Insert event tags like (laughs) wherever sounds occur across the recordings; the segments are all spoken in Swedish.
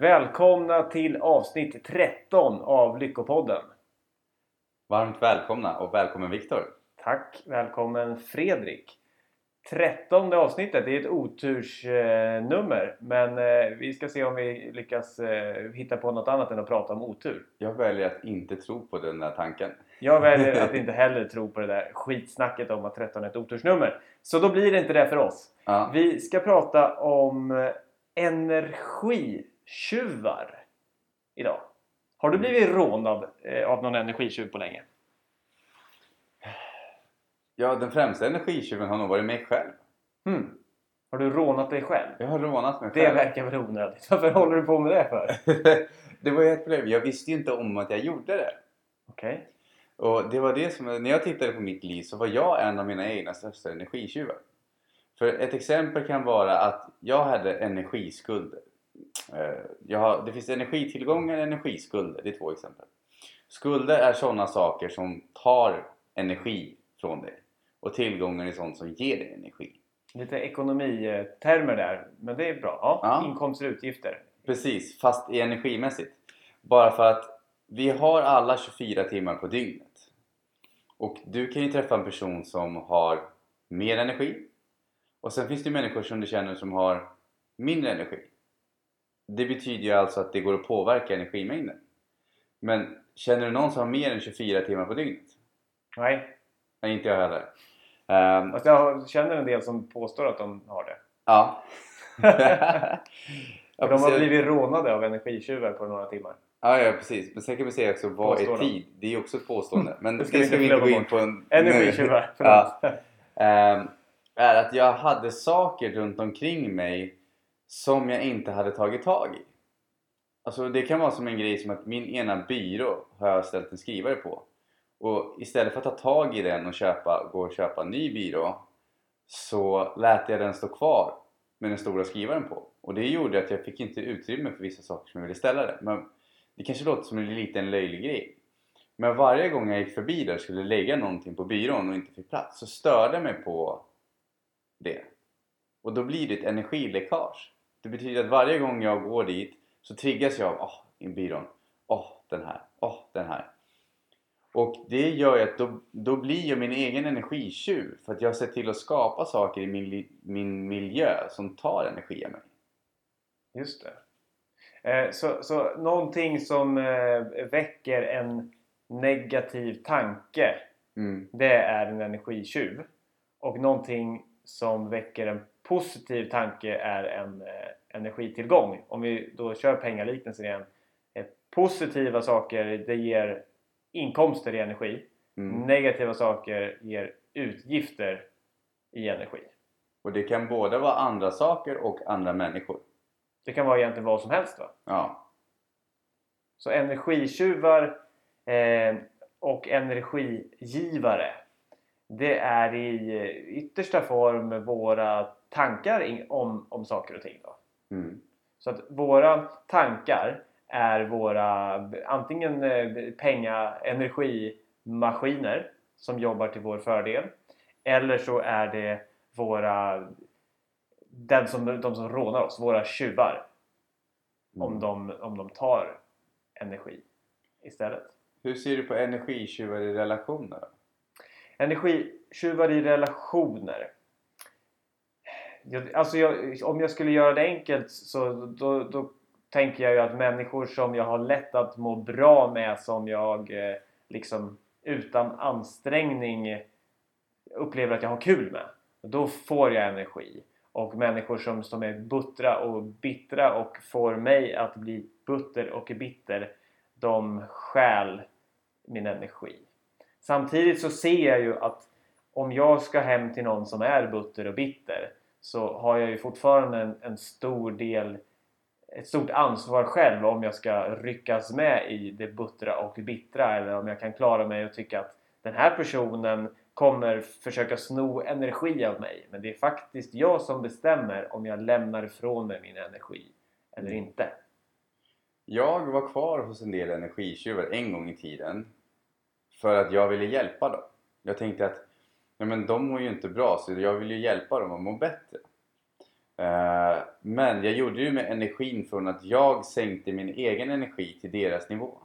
Välkomna till avsnitt 13 av Lyckopodden. Varmt välkomna och välkommen Viktor. Tack! Välkommen Fredrik. 13 avsnittet, det är ett otursnummer. Men eh, vi ska se om vi lyckas eh, hitta på något annat än att prata om otur. Jag väljer att inte tro på den där tanken. Jag väljer att (laughs) inte heller tro på det där skitsnacket om att 13 är ett otursnummer. Så då blir det inte det för oss. Ja. Vi ska prata om eh, energitjuvar idag. Har du blivit rånad eh, av någon energitjuv på länge? ja, den främsta energitjuven har nog varit mig själv. Hmm. Har du rånat dig själv? Jag har rånat mig Det själv. verkar väl onödigt. Varför håller du på med det för? (laughs) det var ju ett problem. Jag visste ju inte om att jag gjorde det. Okej. Och det var det som, när jag tittade på mitt liv så var jag en av mina egna största energitjuvar. För ett exempel kan vara att jag hade energiskulder. Eh, Jag har, det finns energitillgångar och energiskulder. Det är två exempel. Skulder är sådana saker som tar energi från dig. Och tillgångar är sånt som ger dig energi. Lite ekonomitermer där. Men det är bra. Ja, Ja. Inkomster och utgifter. Precis, fast i energimässigt. Bara för att vi har alla 24 timmar på dygnet. Och du kan ju träffa en person som har mer energi. Och sen finns det människor som du känner som har mindre energi. Det betyder ju alltså att det går att påverka energimängden. Men känner du någon som har mer än 24 timmar på dygnet? Nej. Nej, inte jag heller. Ehm, Fast jag känner en del som påstår att de har det. ja. (laughs) Ja, de har blivit rånade av energitjuvar på några timmar. Ja, ja precis. Men sen kan vi säga också vad är Påståenden. tid? Det är ju också ett påstående. Men (laughs) Det det ska vi ska, vi inte gå in på en, Energitjuvar. (laughs) Ja. Ehm, är att jag hade saker runt omkring mig som jag inte hade tagit tag i. Alltså det kan vara som en grej som att min ena byrå har jag ställt en skrivare på. Och istället för att ta tag i den och köpa, gå och köpa en ny byrå så lät jag den stå kvar med den stora skrivaren på. Och det gjorde att jag fick inte utrymme för vissa saker som jag ville ställa där. Men det kanske låter som en liten löjlig grej. Men varje gång jag gick förbi där och skulle lägga någonting på byrån och inte fick plats så störde jag mig på det. Och då blir det ett energiläckage. Det betyder att varje gång jag går dit så triggas jag av åh, i byrån. Åh, den här. Åh, den här. Och det gör ju att då, då blir jag min egen energitjuv för att jag ser till att skapa saker i min, min miljö som tar energi av mig. Just det. Eh, Så, så någonting som eh, väcker en negativ tanke Mm. det är en energitjuv. Och någonting som väcker en positiv tanke är en eh, energitillgång. Om vi då kör pengaliknelsen igen. Eh, positiva saker det ger inkomster i energi. Mm. Negativa saker ger utgifter i energi. Och det kan både vara andra saker och andra människor. Det kan vara egentligen vad som helst. Va? Ja. Så energitjuvar eh, och energigivare det är i eh, yttersta form våra tankar om, om saker och ting. Då. Mm. Så att våra tankar är våra antingen eh, penga energimaskiner som jobbar till vår fördel eller så är det våra den som, de som rånar oss, våra tjuvar Mm. om, de, om de tar energi istället. Hur ser du på energitjuvar i relationer? Energitjuvar i relationer. Jag, alltså jag, om jag skulle göra det enkelt så då, då tänker jag ju att människor som jag har lätt att må bra med som jag eh, liksom utan ansträngning upplever att jag har kul med. Då får jag energi. Och människor som, som är buttra och bittra och får mig att bli butter och bitter de stjäl min energi. Samtidigt så ser jag ju att om jag ska hem till någon som är butter och bitter så har jag ju fortfarande en, en stor del ett stort ansvar själv om jag ska ryckas med i det buttra och bittra eller om jag kan klara mig och tycka att den här personen kommer försöka sno energi av mig men det är faktiskt jag som bestämmer om jag lämnar ifrån mig min energi eller inte. Jag var kvar hos en del energitjuvar en gång i tiden för att jag ville hjälpa dem. Jag tänkte att ja, men de mår ju inte bra så jag vill ju hjälpa dem att må bättre. Eh, men jag gjorde det med energin från att jag sänkte min egen energi till deras nivå.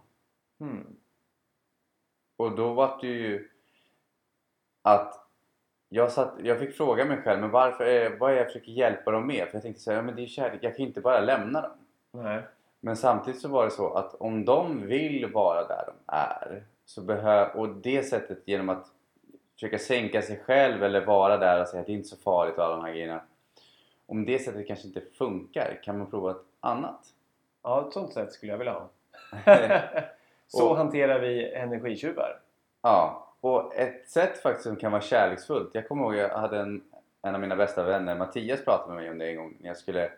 Mm. Och då var det ju att jag, satt, jag fick fråga mig själv, men varför är, vad är jag försöker hjälpa dem med? För jag tänkte säga, ja, men det är kärlek, jag kan ju inte bara lämna dem. Nej. Men samtidigt så var det så att om de vill vara där de är så behöv, och det sättet genom att försöka sänka sig själv eller vara där och säga att det är inte så farligt och alla de här grejerna. Om det sättet kanske inte funkar kan man prova ett annat. Ja, ett sånt sätt skulle jag vilja ha. (laughs) Så Och- hanterar vi energitjuvar. Ja, och ett sätt faktiskt som kan vara kärleksfullt. Jag kommer ihåg jag hade en, en av mina bästa vänner, Mattias, pratade med mig om det en gång när jag skulle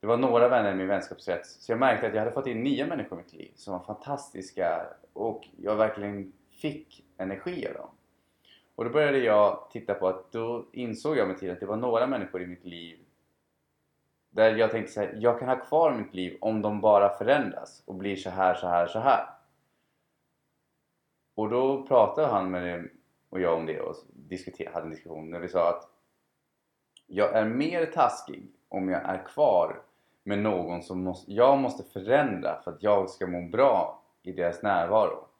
det var några vänner i min vänskapskrets så jag märkte att jag hade fått in nya människor i mitt liv som var fantastiska och jag verkligen fick energi av dem. Och då började jag titta på att då insåg jag med tiden att det var några människor i mitt liv där jag tänkte så här, jag kan ha kvar mitt liv om de bara förändras och blir så här, så här, så här. Och då pratade han med det och jag om det och diskuterade, hade en diskussion där vi sa att jag är mer taskig om jag är kvar med någon som måste, jag måste förändra för att jag ska må bra i deras närvaro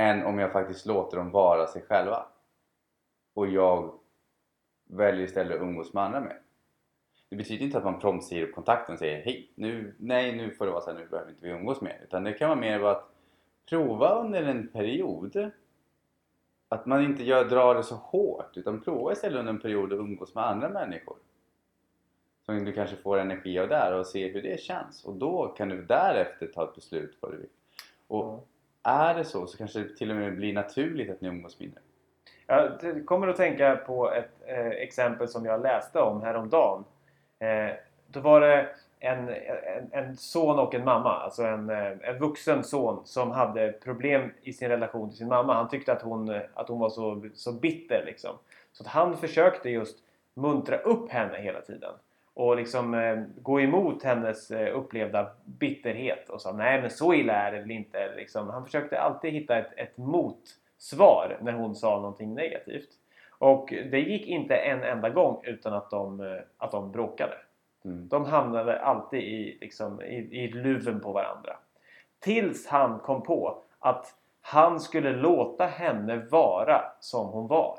än om jag faktiskt låter dem vara sig själva och jag väljer istället att umgås med andra mer Det betyder inte att man prompt säger upp kontakten och säger hej, nu, nej nu får det vara så här, nu behöver inte vi umgås mer. Utan det kan vara mer att prova under en period att man inte gör, drar det så hårt utan prova istället under en period att umgås med andra människor. Som du kanske får energi av där och se hur det känns och då kan du därefter ta ett beslut vad du vill. Och är det så så kanske det till och med blir naturligt att ni umgås mindre. Jag kommer att tänka på ett eh, exempel som jag läste om häromdagen. Eh, då var det en, en, en son och en mamma, alltså en, eh, en vuxen son som hade problem i sin relation till sin mamma. Han tyckte att hon, att hon var så, så bitter liksom. Så att han försökte just muntra upp henne hela tiden. Och liksom eh, gå emot hennes eh, upplevda bitterhet och sa nej men så illa är det väl inte. Liksom. Han försökte alltid hitta ett, ett motsvar när hon sa någonting negativt. Och det gick inte en enda gång utan att de, eh, att de bråkade. Mm. De hamnade alltid i, liksom, i, i luven på varandra. Tills han kom på att han skulle låta henne vara som hon var.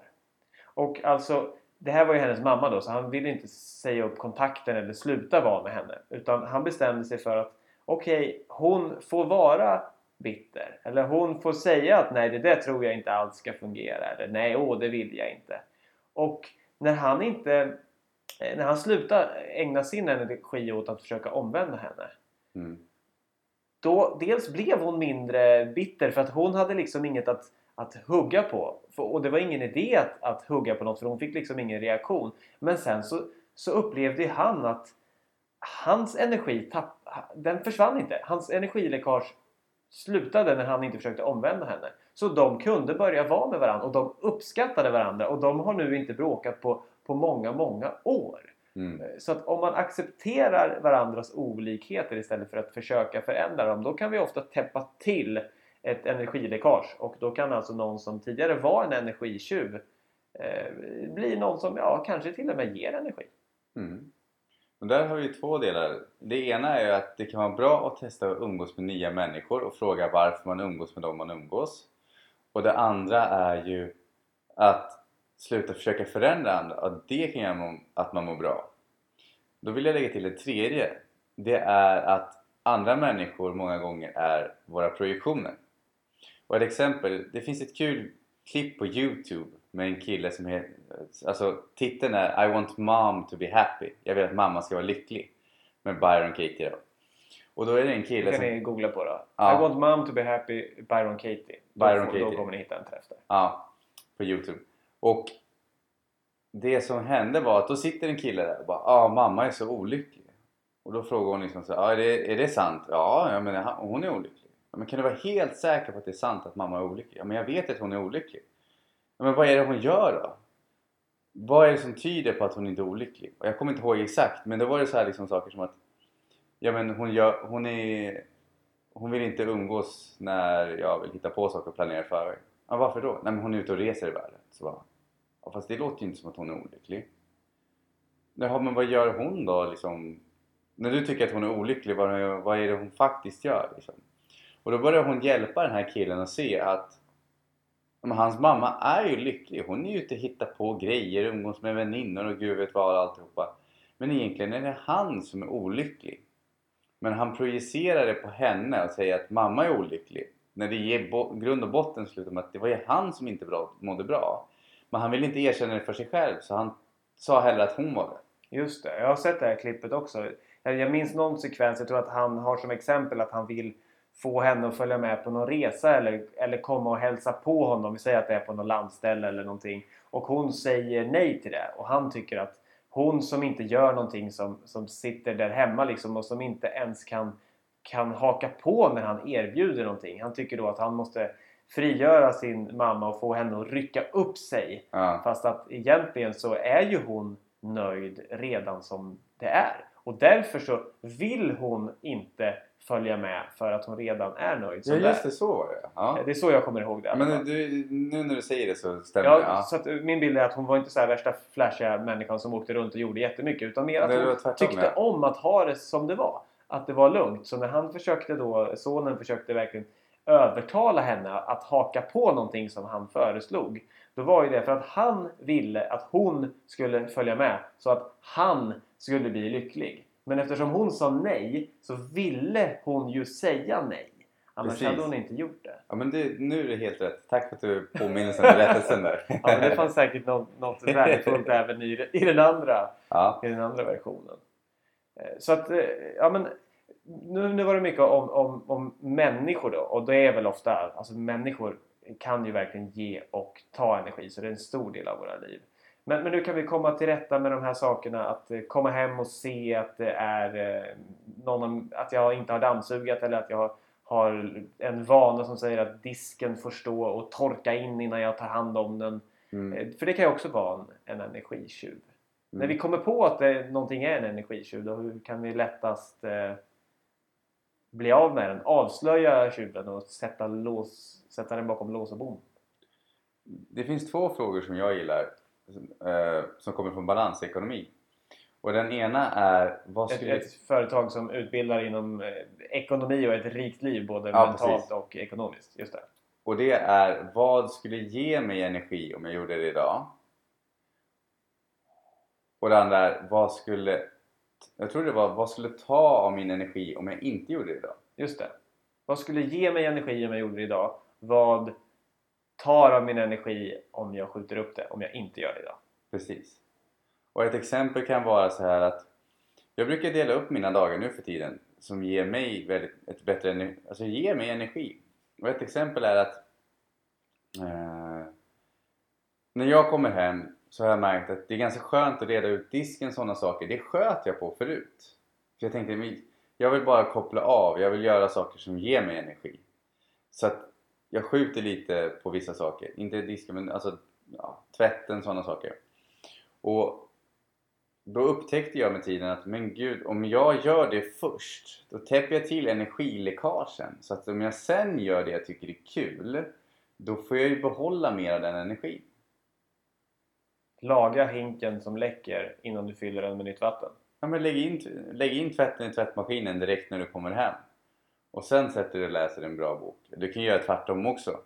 Och alltså, det här var ju hennes mamma då, så han ville inte säga upp kontakten eller sluta vara med henne. Utan han bestämde sig för att okej, hon får vara bitter. Eller hon får säga att nej, det där tror jag inte alls ska fungera. Eller nej, åh, det vill jag inte. Och när han inte eh, när han slutade ägna sin energi åt att försöka omvända henne Mm. då dels blev hon mindre bitter för att hon hade liksom inget att, att hugga på. För, och det var ingen idé att, att hugga på något för hon fick liksom ingen reaktion. Men sen så, så upplevde han att hans energi tapp, den försvann inte. Hans energiläckage slutade när han inte försökte omvända henne. Så de kunde börja vara med varandra och de uppskattade varandra och de har nu inte bråkat på, på många, många år. Mm. Så att om man accepterar varandras olikheter istället för att försöka förändra dem då kan vi ofta täppa till ett energiläckage och då kan alltså någon som tidigare var en energitjuv eh, bli någon som ja, kanske till och med ger energi. Mm. Och där har vi två delar. Det ena är ju att det kan vara bra att testa att umgås med nya människor och fråga varför man umgås med dem man umgås. Och det andra är ju att sluta försöka förändra andra. Och det kan göra att man mår bra. Då vill jag lägga till det tredje. Det är att andra människor många gånger är våra projektioner. Och ett exempel, det finns ett kul klipp på Youtube med en kille som heter... Alltså titeln är I want mom to be happy. Jag vill att mamma ska vara lycklig. Med Byron Katie då. Och då är det en Det kille kan som... ni googla på då. Ja. I want mom to be happy Byron Katie. Byron då, får- då Katie. kommer ni hitta en träff där. Ja, på Youtube. Och det som hände var att då sitter en kille där och bara Ja, mamma är så olycklig. Och då frågar hon liksom så här, ja, är, det, är det sant? Ja, jag menar, hon är olycklig. Ja, men kan du vara helt säker på att det är sant att mamma är olycklig? Ja, men jag vet att hon är olycklig. Ja, men vad är det hon gör då? Vad är det som tyder på att hon inte är olycklig? Och jag kommer inte ihåg exakt, men då var det så här liksom saker som att Ja men hon, gör, hon är Hon vill inte umgås när jag vill hitta på saker och planera för Ja varför då? Nej men hon är ute och reser i världen. Så bara, ja, fast det låter ju inte som att hon är olycklig. Ja, men vad gör hon då liksom? När du tycker att hon är olycklig, vad, vad är det hon faktiskt gör? Liksom? Och då börjar hon hjälpa den här killen att se att men hans mamma är ju lycklig. Hon är ju ute och hittar på grejer, umgås med väninnor och gud vet vad alltihopa. Men egentligen är det han som är olycklig. Men han projicerar det på henne och säger att mamma är olycklig. När det ger grund och botten slutar med att det var ju han som inte bra, mådde bra. Men han vill inte erkänna det för sig själv så han sa hellre att hon var det. Just det, jag har sett det här klippet också. Jag minns någon sekvens, jag tror att han har som exempel att han vill få henne att följa med på någon resa eller, eller komma och hälsa på honom. Vi säger att det är på något landställe eller någonting. Och hon säger nej till det. Och han tycker att hon som inte gör någonting som, som sitter där hemma liksom och som inte ens kan, kan haka på när han erbjuder någonting. Han tycker då att han måste frigöra sin mamma och få henne att rycka upp sig. Ja. Fast att egentligen så är ju hon nöjd redan som det är. Och därför så vill hon inte följa med för att hon redan är nöjd som Ja just det, så var det. Ja. Det är så jag kommer ihåg det. Men du, nu när du säger det så stämmer ja, det. Ja. Så att min bild är att hon var inte så här värsta flashiga människan som åkte runt och gjorde jättemycket. Utan mer att hon tyckte ja. om att ha det som det var. Att det var lugnt. Så när han försökte då, sonen försökte verkligen övertala henne att haka på någonting som han föreslog. Då var ju det för att han ville att hon skulle följa med så att han skulle bli lycklig. Men eftersom hon sa nej så ville hon ju säga nej. Annars Precis. hade hon inte gjort det. Ja men det, nu är det helt rätt. Tack för att du påminner om rättelsen där. (laughs) ja men det fanns säkert något, något värdefullt även i, i, den andra, ja. i den andra versionen. Eh, så att, eh, ja men nu, nu var det mycket om, om, om människor då och det är väl ofta, alltså människor kan ju verkligen ge och ta energi så det är en stor del av våra liv. Men, men nu kan vi komma till rätta med de här sakerna. Att eh, komma hem och se att det är eh, någon, att jag inte har dammsugat eller att jag har, en vana som säger att disken får stå och torka in innan jag tar hand om den. Mm. Eh, för det kan ju också vara en, en energitjuv. Mm. När vi kommer på att det, någonting är en energitjuv, då hur kan vi lättast eh, bli av med den? Avslöja tjuven och sätta, lås, sätta den bakom lås och bom? Det finns två frågor som jag gillar eh, som kommer från balansekonomi. Och den ena är... Vad skulle... ett, ett företag som utbildar inom eh, ekonomi och ett rikt liv både ja, mentalt precis. och ekonomiskt. Just det. Och det är vad skulle ge mig energi om jag gjorde det idag? Och det andra är vad skulle... Jag tror det var vad skulle ta av min energi om jag inte gjorde det idag? Just det. Vad skulle ge mig energi om jag gjorde det idag? Vad tar av min energi om jag skjuter upp det, om jag inte gör det idag. Precis. Och ett exempel kan vara så här att jag brukar dela upp mina dagar nu för tiden som ger mig väldigt, ett bättre alltså ger mig energi. Och ett exempel är att eh, när jag kommer hem så har jag märkt att det är ganska skönt att reda ut disken sådana saker. Det sköt jag på förut. För jag tänkte jag vill bara koppla av, jag vill göra saker som ger mig energi. Så att jag skjuter lite på vissa saker. Inte disken men alltså ja, tvätten, sådana saker. Och då upptäckte jag med tiden att men gud, om jag gör det först då täpper jag till energiläckagen. Så att om jag sen gör det jag tycker är kul då får jag ju behålla mer av den energin. Laga hinken som läcker innan du fyller den med nytt vatten. Ja men lägg in, lägg in tvätten i tvättmaskinen direkt när du kommer hem och sen sätter du och läser en bra bok. Du kan göra tvärtom också.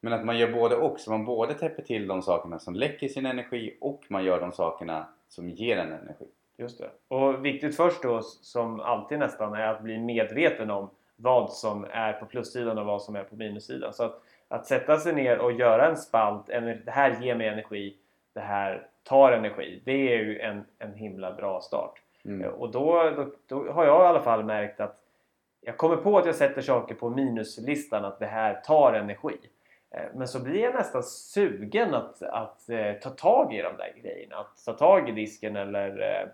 Men att man gör både och, så man både täpper till de sakerna som läcker sin energi och man gör de sakerna som ger en energi. Just det. Och viktigt först då, som alltid nästan, är att bli medveten om vad som är på plussidan och vad som är på minussidan. Så att, att sätta sig ner och göra en spalt, det här ger mig energi, det här tar energi. Det är ju en, en himla bra start. Mm. Och då, då, då, har jag i alla fall märkt att jag kommer på att jag sätter saker på minuslistan att det här tar energi. Eh, men så blir jag nästan sugen att, att eh, ta tag i de där grejerna. Att ta tag i disken eller, eh,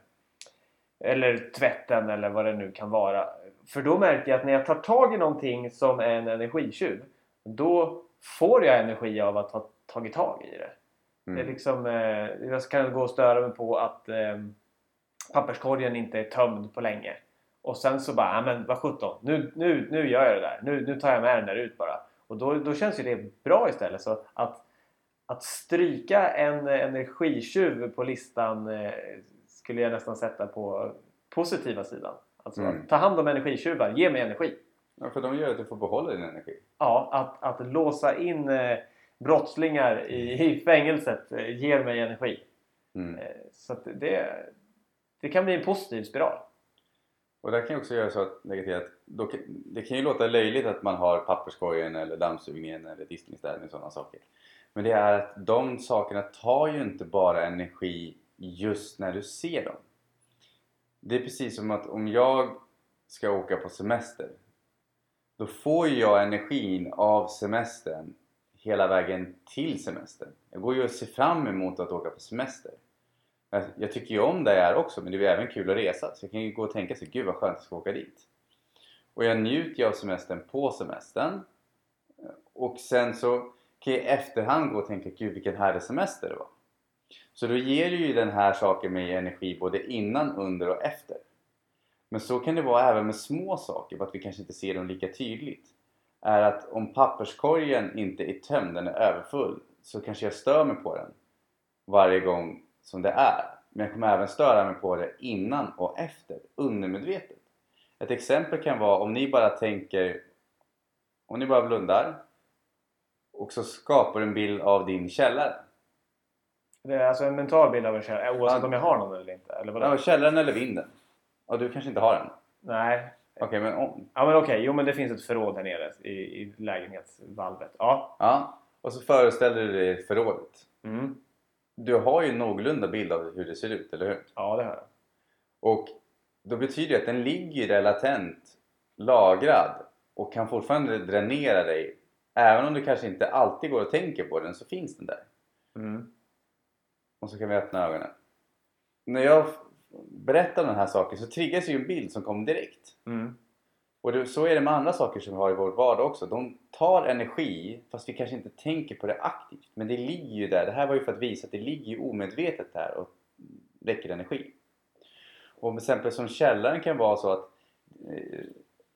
eller tvätten eller vad det nu kan vara. För då märker jag att när jag tar tag i någonting som är en energitjuv då får jag energi av att ha tagit tag i det. Mm. det är liksom, jag kan gå och störa mig på att papperskorgen inte är tömd på länge. Och sen så bara, men vad sjutton, nu, nu, nu gör jag det där. Nu, nu tar jag med den där ut bara. Och då, då känns ju det bra istället. Så att, att stryka en energitjuv på listan eh, skulle jag nästan sätta på positiva sidan. Alltså Mm. ta hand om energitjuvar, ge mig energi. Ja, för de gör att du får behålla din energi. Ja, att, att låsa in eh, brottslingar i, i fängelset eh, ger mig energi. Mm. Eh, så det, det kan bli en positiv spiral. Och där kan jag också göra så att, att då, det kan ju låta löjligt att man har papperskorgen eller dammsugningen eller diskningsstädning och sådana saker. Men det är att de sakerna tar ju inte bara energi just när du ser dem. Det är precis som att om jag ska åka på semester då får ju jag energin av semestern hela vägen till semestern. Jag går ju och ser fram emot att åka på semester. Jag, jag tycker ju om det här också men det är ju även kul att resa så jag kan ju gå och tänka sig gud vad skönt jag ska åka dit. Och jag njuter ju av semestern på semestern och sen så kan jag i efterhand gå och tänka gud vilken härlig semester det var. Så då ger ju den här saken mig energi både innan, under och efter. Men så kan det vara även med små saker, för att vi kanske inte ser dem lika tydligt. Är att om papperskorgen inte är tömd, den är överfull, så kanske jag stör mig på den varje gång som det är. Men jag kommer även störa mig på det innan och efter, undermedvetet. Ett exempel kan vara om ni bara tänker, om ni bara blundar och så skapar du en bild av din källare. Det är alltså en mental bild av en källa, oavsett Ja. om jag har någon eller inte. Eller vadå? Ja, källaren eller vinden. Och du kanske inte har den? Nej. Okej, men om, Ja men okej, jo men det finns ett förråd här nere i, i lägenhetsvalvet. Ja. Ja, och så föreställer du dig förrådet. Mm. Du har ju någorlunda bild av hur det ser ut, eller hur? Ja, det har jag. Och då betyder det att den ligger där latent lagrad och kan fortfarande dränera dig. Även om du kanske inte alltid går och tänker på den så finns den där. Mm. Och så kan vi öppna ögonen. När jag berättar den här saken så triggas ju en bild som kommer direkt. Mm. Och det, så är det med andra saker som vi har i vår vardag också. De tar energi fast vi kanske inte tänker på det aktivt. Men det ligger ju där. Det här var ju för att visa att det ligger ju omedvetet där och väcker energi. Och till exempel som källaren kan vara så att eh,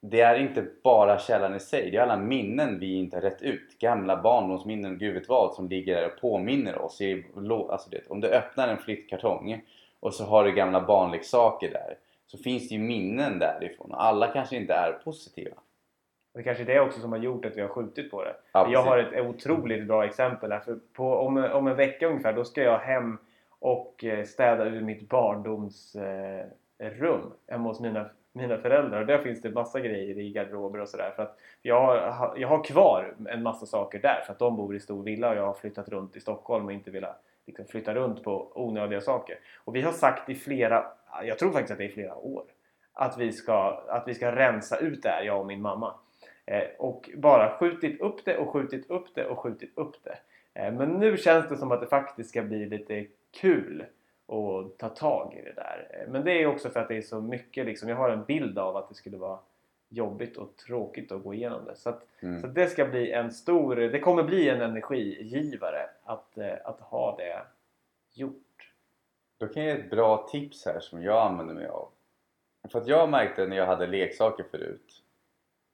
det är inte bara källan i sig. Det är alla minnen vi inte har rätt ut. Gamla barndomsminnen, gud vet vad, som ligger där och påminner oss. I, alltså det, om du öppnar en flyttkartong och så har du gamla barnleksaker där så finns det ju minnen därifrån och alla kanske inte är positiva. Det kanske är det också som har gjort att vi har skjutit på det. Ja, jag har ett otroligt bra exempel här. För på, om, om en vecka ungefär då ska jag hem och eh, städa ur mitt barndomsrum eh, hemma hos mina, mina föräldrar. Och där finns det massa grejer i garderober och sådär. För att jag, har, jag har kvar en massa saker där för att de bor i stor villa och jag har flyttat runt i Stockholm och inte velat liksom, flytta runt på onödiga saker. Och vi har sagt i flera, jag tror faktiskt att det är i flera år, att vi ska, att vi ska rensa ut det här, jag och min mamma. Eh, och bara skjutit upp det och skjutit upp det och skjutit upp det. Eh, men nu känns det som att det faktiskt ska bli lite kul att ta tag i det där. Eh, men det är också för att det är så mycket liksom, jag har en bild av att det skulle vara jobbigt och tråkigt att gå igenom det. Så, att, Mm. så det ska bli en stor, det kommer bli en energigivare att, eh, att ha det gjort. Då kan jag ge ett bra tips här som jag använder mig av. För att jag märkte när jag hade leksaker förut,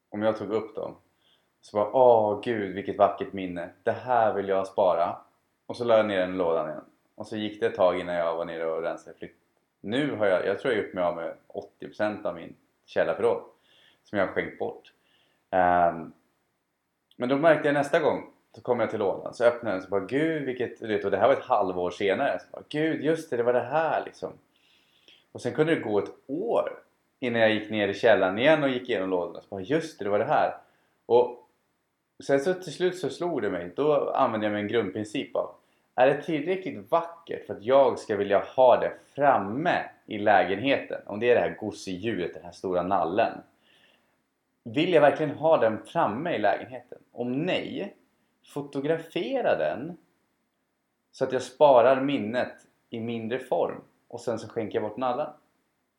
om jag tog upp dem, så bara åh gud vilket vackert minne, det här vill jag spara. Och så la jag ner den i lådan igen. Och så gick det ett tag innan jag var nere och rensade flytt. Nu har jag, jag tror jag gjort mig av med 80% av min källarförråd som jag har skänkt bort. Um, men då märkte jag nästa gång så kom jag till lådan så öppnade jag den så bara gud vilket, vet, och det här var ett halvår senare. Så bara, gud just det, det var det här liksom. Och sen kunde det gå ett år innan jag gick ner i källaren igen och gick igenom lådorna. Så bara, just det, det var det här. Och sen så till slut så slog det mig. Då använde jag mig en grundprincip av är det tillräckligt vackert för att jag ska vilja ha det framme i lägenheten? Om det är det här gosedjuret, den här stora nallen. Vill jag verkligen ha den framme i lägenheten? Om nej, fotografera den så att jag sparar minnet i mindre form och sen så skänker jag bort nallen.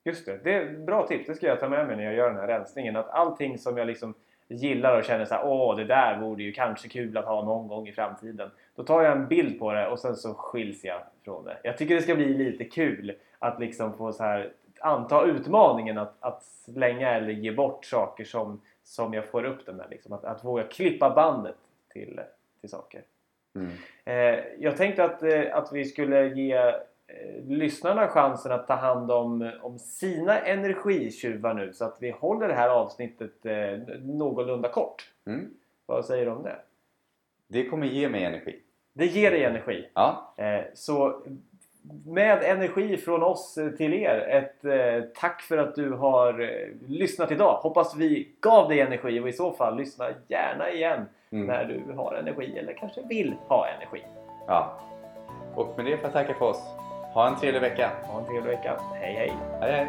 Just det, det är ett bra tips. Det ska jag ta med mig när jag gör den här rensningen. Att allting som jag liksom gillar och känner så här, åh det där vore ju kanske kul att ha någon gång i framtiden. Då tar jag en bild på det och sen så skiljs jag från det. Jag tycker det ska bli lite kul att liksom få så här anta utmaningen att, att slänga eller ge bort saker som, som jag får upp den där. Liksom. Att, att våga klippa bandet till, till saker. Mm. Eh, jag tänkte att, eh, att vi skulle ge eh, lyssnarna chansen att ta hand om, om sina energitjuvar nu så att vi håller det här avsnittet eh, någorlunda kort. Mm. Vad säger du om det? Det kommer ge mig energi. Det ger dig energi. Ja, Eh, så med energi från oss till er, ett eh, tack för att du har eh, lyssnat idag. Hoppas vi gav dig energi och i så fall lyssna gärna igen Mm. när du har energi eller kanske vill ha energi. ja. Och med det får jag tacka för oss. Ha en trevlig vecka. Ha en trevlig vecka. Hej hej! Hej hej!